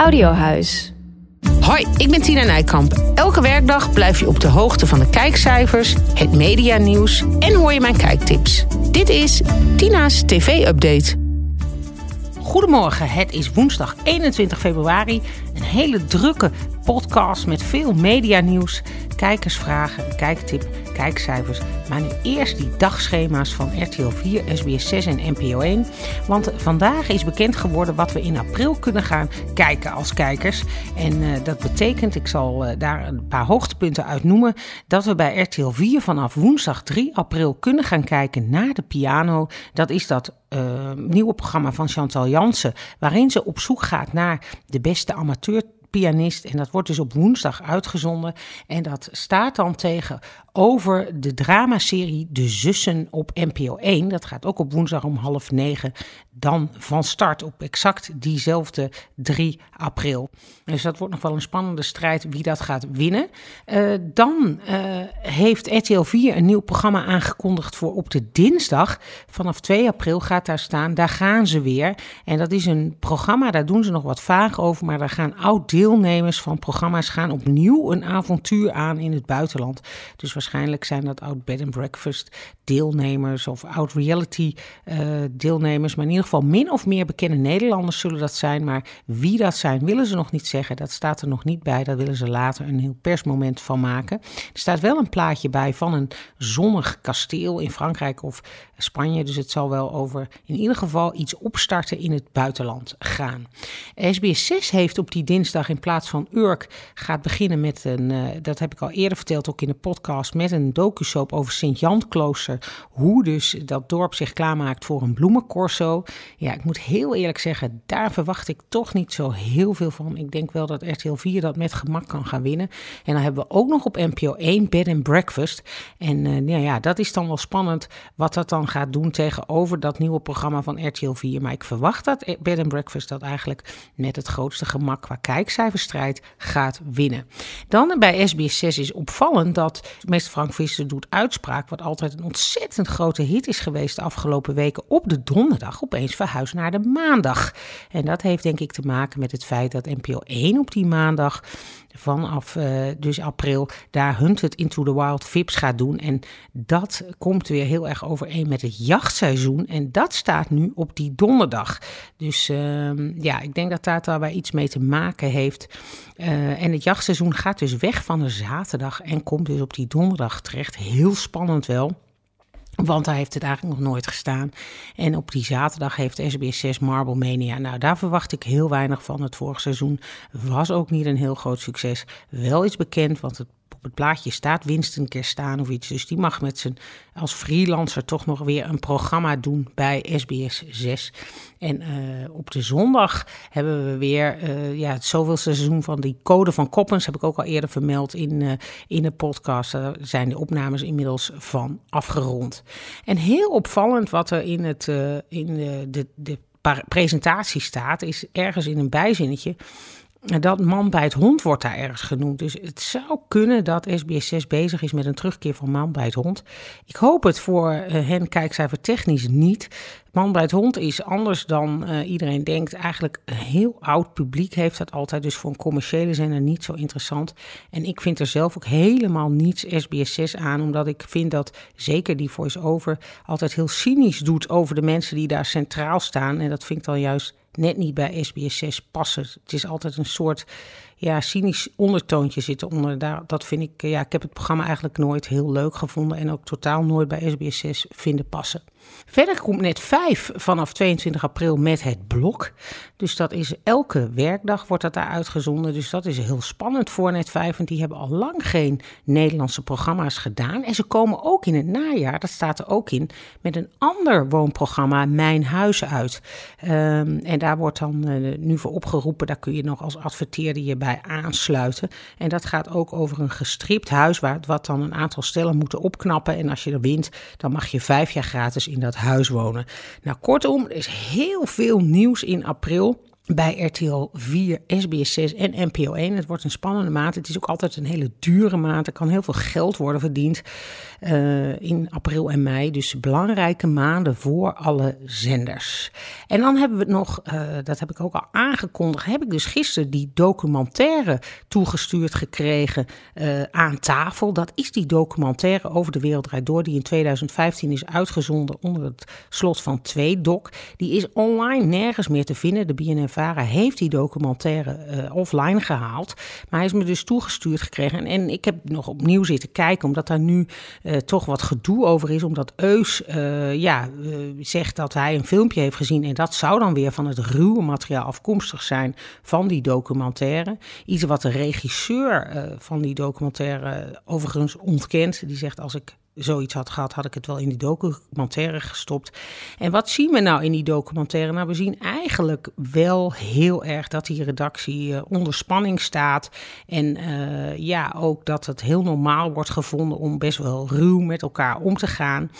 Audiohuis. Hoi, ik ben Tina Nijkamp. Elke werkdag blijf je op de hoogte van de kijkcijfers, het medianieuws en hoor je mijn kijktips. Dit is Tina's TV-update. Goedemorgen, het is woensdag 21 februari. Een hele drukke podcast met veel medianieuws, kijkersvragen, kijktip, kijkcijfers. Maar nu eerst die dagschema's van RTL 4, SBS 6 en NPO 1. Want vandaag is bekend geworden wat we in april kunnen gaan kijken als kijkers. En uh, dat betekent, ik zal uh, daar een paar hoogtepunten uit noemen, dat we bij RTL 4 vanaf woensdag 3 april kunnen gaan kijken naar de piano. Dat is dat uh, nieuwe programma van Chantal Jansen, waarin ze op zoek gaat naar de beste amateur pianist. En dat wordt dus op woensdag uitgezonden. En dat staat dan tegenover de dramaserie De Zussen op NPO 1. Dat gaat ook op woensdag om half negen. Dan van start op exact diezelfde 3 april. Dus dat wordt nog wel een spannende strijd wie dat gaat winnen. Uh, dan uh, heeft RTL 4 een nieuw programma aangekondigd voor op de dinsdag. Vanaf 2 april gaat daar staan, daar gaan ze weer. En dat is een programma, daar doen ze nog wat vaag over. Maar daar gaan oud deelnemers van programma's gaan opnieuw een avontuur aan in het buitenland. Dus waarschijnlijk zijn dat oud bed and breakfast deelnemers of oud reality uh, deelnemers. Maar in ieder geval min of meer bekende Nederlanders zullen dat zijn. Maar wie dat zijn, willen ze nog niet zeggen. Dat staat er nog niet bij. Daar willen ze later een heel persmoment van maken. Er staat wel een plaatje bij van een zonnig kasteel in Frankrijk of Spanje. Dus het zal wel over in ieder geval iets opstarten in het buitenland gaan. SBS 6 heeft op die dinsdag in plaats van Urk gaat beginnen met een, uh, dat heb ik al eerder verteld ook in de podcast, met een docusoap over Sint-Jan-klooster. Hoe dus dat dorp zich klaarmaakt voor een bloemencorso. Ja, ik moet heel eerlijk zeggen, daar verwacht ik toch niet zo heel veel van. Ik denk wel dat RTL 4 dat met gemak kan gaan winnen. En dan hebben we ook nog op NPO 1 Bed and Breakfast. En uh, nou ja, dat is dan wel spannend wat dat dan gaat doen tegenover dat nieuwe programma van RTL 4. Maar ik verwacht dat Bed and Breakfast dat eigenlijk met het grootste gemak qua kijkcijferstrijd gaat winnen. Dan bij SBS 6 is opvallend dat meester Frank Visser doet uitspraak, wat altijd een ontzettend grote hit is geweest de afgelopen weken, op de donderdag opeens verhuisd naar de maandag. En dat heeft denk ik te maken met het feit dat NPO 1 op die maandag vanaf uh, dus april daar Hunted Into the Wild Vips gaat doen. En dat komt weer heel erg overeen met het jachtseizoen. En dat staat nu op die donderdag. Dus uh, ja, ik denk dat dat daarbij iets mee te maken heeft. Uh, en het jachtseizoen gaat dus weg van de zaterdag en komt dus op die donderdag terecht. Heel spannend wel. Want daar heeft het eigenlijk nog nooit gestaan. En op die zaterdag heeft SBS 6 Marble Mania. Nou, daar verwacht ik heel weinig van. Het vorige seizoen was ook niet een heel groot succes. Wel iets bekend, want het op het plaatje staat Winston Kerstaan of iets. Dus die mag met zijn als freelancer toch nog weer een programma doen bij SBS 6. En uh, op de zondag hebben we weer uh, ja, het zoveel seizoen van die Code van Koppens. Heb ik ook al eerder vermeld in, uh, in de podcast. Daar zijn de opnames inmiddels van afgerond. En heel opvallend wat er in, het, in de, de, de presentatie staat, is ergens in een bijzinnetje dat man bij het hond wordt daar ergens genoemd. Dus het zou kunnen dat SBS 6 bezig is met een terugkeer van man bij het hond. Ik hoop het voor uh, hen kijkcijfer technisch niet. Man bij het hond is anders dan uh, iedereen denkt. Eigenlijk een heel oud publiek heeft dat altijd. Dus voor een commerciële zender niet zo interessant. En ik vind er zelf ook helemaal niets SBS 6 aan. Omdat ik vind dat zeker die voice-over altijd heel cynisch doet over de mensen die daar centraal staan. En dat vind ik dan juist net niet bij SBS 6 passen. Het is altijd een soort ja, cynisch ondertoontje zit onder. Daar, dat vind ik, ja, ik heb het programma eigenlijk nooit heel leuk gevonden en ook totaal nooit bij SBS6 vinden passen. Verder komt net 5 vanaf 22 april met het blok. Dus dat is elke werkdag wordt dat daar uitgezonden. Dus dat is heel spannend voor net 5. Want die hebben al lang geen Nederlandse programma's gedaan. En ze komen ook in het najaar, dat staat er ook in, met een ander woonprogramma, Mijn Huis uit. Um, en daar wordt dan uh, nu voor opgeroepen, daar kun je nog als adverteerder je bij aansluiten. En dat gaat ook over een gestript huis, waar, wat dan een aantal stellen moeten opknappen. En als je er wint, dan mag je vijf jaar gratis in dat huis wonen. Nou, kortom, er is heel veel nieuws in april bij RTL 4, SBS 6 en NPO 1. Het wordt een spannende maand. Het is ook altijd een hele dure maand. Er kan heel veel geld worden verdiend uh, in april en mei. Dus belangrijke maanden voor alle zenders. En dan hebben we nog, uh, dat heb ik ook al aangekondigd, heb ik dus gisteren die documentaire toegestuurd gekregen uh, aan tafel. Dat is die documentaire over de wereld door, die in 2015 is uitgezonden onder het slot van 2 doc. Die is online nergens meer te vinden. De Heeft die documentaire uh, offline gehaald. Maar hij is me dus toegestuurd gekregen. En, ik heb nog opnieuw zitten kijken, omdat daar nu uh, toch wat gedoe over is. Omdat Eus uh, ja, zegt dat hij een filmpje heeft gezien. En dat zou dan weer van het ruwe materiaal afkomstig zijn van die documentaire. Iets wat de regisseur van die documentaire overigens ontkent. Die zegt als ik zoiets had gehad, had ik het wel in die documentaire gestopt. En wat zien we nou in die documentaire? Nou, we zien eigenlijk wel heel erg dat die redactie uh, onder spanning staat. En uh, ja, ook dat het heel normaal wordt gevonden om best wel ruw met elkaar om te gaan.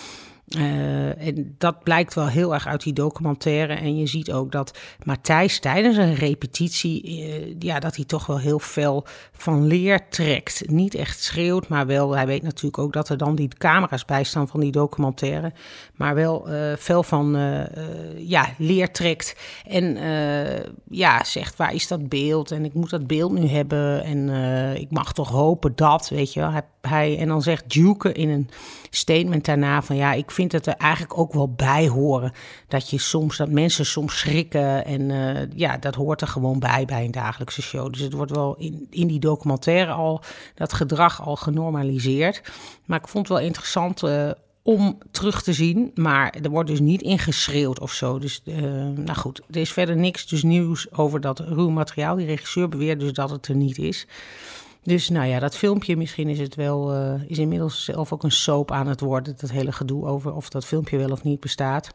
Uh, en dat blijkt wel heel erg uit die documentaire. En je ziet ook dat Matthijs tijdens een repetitie, uh, ja, dat hij toch wel heel veel van leer trekt. Niet echt schreeuwt, maar wel, hij weet natuurlijk ook dat er dan die camera's bij staan van die documentaire. Maar wel uh, veel van, ja, leer trekt. En ja, zegt, waar is dat beeld? En ik moet dat beeld nu hebben. En ik mag toch hopen dat, weet je wel. Hij, hij, en dan zegt Duke in een statement daarna van, ja, ik vind het er eigenlijk ook wel bij horen. Dat je soms, dat mensen soms schrikken. En uh, ja, dat hoort er gewoon bij bij een dagelijkse show. Dus het wordt wel in, in die documentaire al, dat gedrag al genormaliseerd. Maar ik vond het wel interessant. Uh, om terug te zien. Maar er wordt dus niet ingeschreeuwd of zo. Dus uh, nou goed, er is verder niks dus nieuws over dat ruw materiaal. Die regisseur beweert dus dat het er niet is. Dus nou ja, dat filmpje, misschien is het wel, uh, is inmiddels zelf ook een soap aan het worden. Dat hele gedoe over of dat filmpje wel of niet bestaat.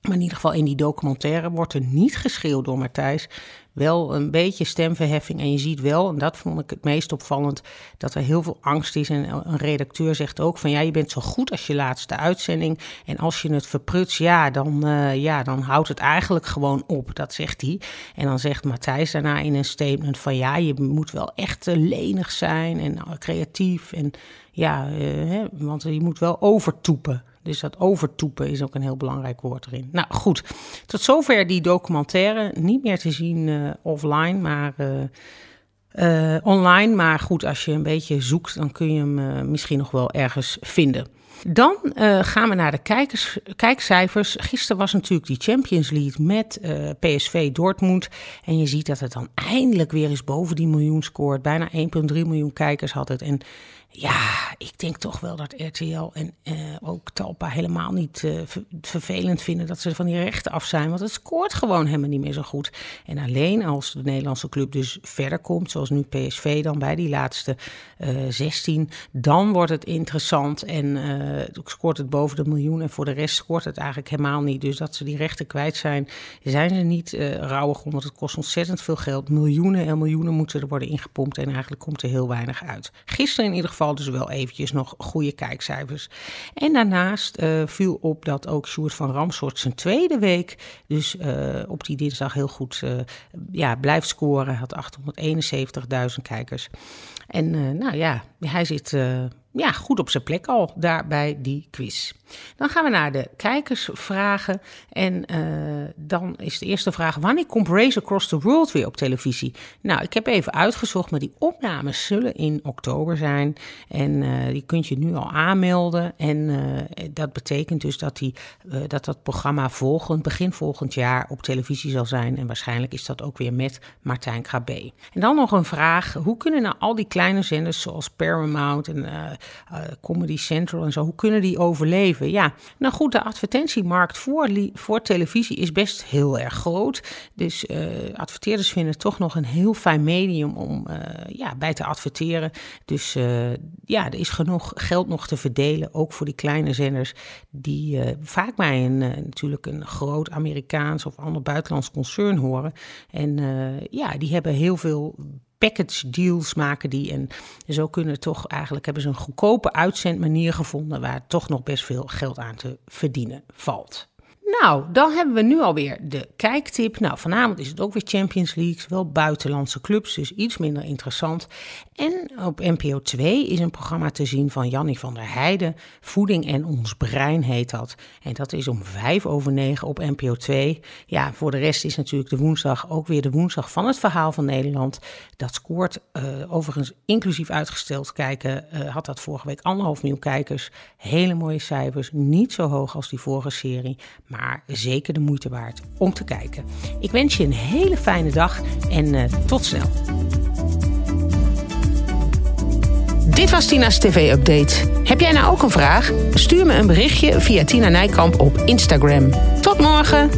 Maar in ieder geval in die documentaire wordt er niet geschreeuwd door Matthijs. Wel een beetje stemverheffing. En je ziet wel, en dat vond ik het meest opvallend, dat er heel veel angst is. En een redacteur zegt ook van ja, je bent zo goed als je laatste uitzending. En als je het verprutst, ja, dan, uh, ja, dan houdt het eigenlijk gewoon op. Dat zegt hij. En dan zegt Matthijs daarna in een statement van ja, je moet wel echt lenig zijn en creatief. En ja, hè, want je moet wel overtoepen. Dus dat overtoepen is ook een heel belangrijk woord erin. Nou goed, tot zover die documentaire. Niet meer te zien uh, offline, maar uh, uh, online. Maar goed, als je een beetje zoekt, dan kun je hem misschien nog wel ergens vinden. Dan gaan we naar de kijkers, kijkcijfers. Gisteren was natuurlijk die Champions League met PSV Dortmund. En je ziet dat het dan eindelijk weer eens boven die miljoen scoort. Bijna 1,3 miljoen kijkers had het. En ja, ik denk toch wel dat RTL en uh, ook Talpa helemaal niet uh, vervelend vinden dat ze van die rechten af zijn. Want het scoort gewoon helemaal niet meer zo goed. En alleen als de Nederlandse club dus verder komt, zoals nu PSV dan bij die laatste uh, eh, 16, dan wordt het interessant en scoort het boven de miljoen. En voor de rest scoort het eigenlijk helemaal niet. Dus dat ze die rechten kwijt zijn, zijn ze niet rouwig, omdat het kost ontzettend veel geld. Miljoenen en miljoenen moeten er worden ingepompt en eigenlijk komt er heel weinig uit. Gisteren in ieder geval geval dus wel eventjes nog goede kijkcijfers. En daarnaast uh, viel op dat ook Sjoerd van Ramsoort zijn tweede week, dus uh, op die dinsdag heel goed uh, ja, blijft scoren. Had 871.000 kijkers. En nou ja, hij zit ja, goed op zijn plek al daar bij die quiz. Dan gaan we naar de kijkersvragen. En uh, dan is de eerste vraag: wanneer komt Race Across the World weer op televisie? Nou, ik heb even uitgezocht, maar die opnames zullen in oktober zijn. En uh, die kunt je nu al aanmelden. En uh, dat betekent dus dat, die, dat dat programma volgend, begin volgend jaar op televisie zal zijn. En waarschijnlijk is dat ook weer met Martijn Krabbe. En dan nog een vraag: hoe kunnen nou al die kleine zenders zoals Paramount en Comedy Central en zo, hoe kunnen die overleven? Ja, nou goed, de advertentiemarkt voor, voor televisie is best heel erg groot. Dus uh, adverteerders vinden het toch nog een heel fijn medium om uh, ja, bij te adverteren. Dus ja, er is genoeg geld nog te verdelen, ook voor die kleine zenders, die vaak bij een, natuurlijk een groot Amerikaans of ander buitenlands concern horen. En ja, die hebben heel veel package deals maken die. En zo kunnen toch eigenlijk hebben ze een goedkope uitzendmanier gevonden waar toch nog best veel geld aan te verdienen valt. Nou, dan hebben we nu alweer de kijktip. Nou, vanavond is het ook weer Champions League, wel buitenlandse clubs, dus iets minder interessant. En op NPO 2 is een programma te zien van Jannie van der Heijden. Voeding en ons brein heet dat. En dat is om vijf over negen op NPO 2. Ja, voor de rest is natuurlijk de woensdag ook weer de woensdag van het verhaal van Nederland. Dat scoort uh, overigens inclusief uitgesteld kijken. Uh, had dat vorige week anderhalf miljoen kijkers. Hele mooie cijfers. Niet zo hoog als die vorige serie. Maar zeker de moeite waard om te kijken. Ik wens je een hele fijne dag en uh, tot snel. Dit was Tina's TV-update. Heb jij nou ook een vraag? Stuur me een berichtje via Tina Nijkamp op Instagram. Tot morgen!